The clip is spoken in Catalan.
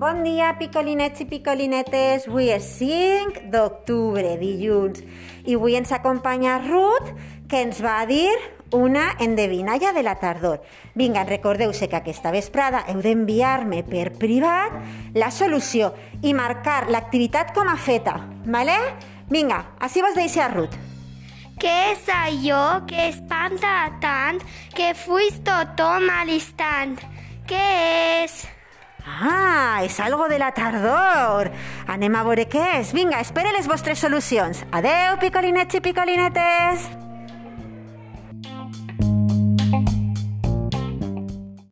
Bon dia, picolinets i picolinetes. Avui és 5 d'octubre, dilluns. I avui ens acompanya Ruth, que ens va dir una endevinalla de la tardor. Vinga, recordeu-se que aquesta vesprada heu d'enviar-me per privat la solució i marcar l'activitat com a feta, vale? Vinga, així vos deixa Ruth. Què és allò que espanta tant que fuis tothom a l'instant? Què és? És algo de la tardor. Anem a veure què és. Vinga, espere les vostres solucions. Adeu, picolinets i picolinetes.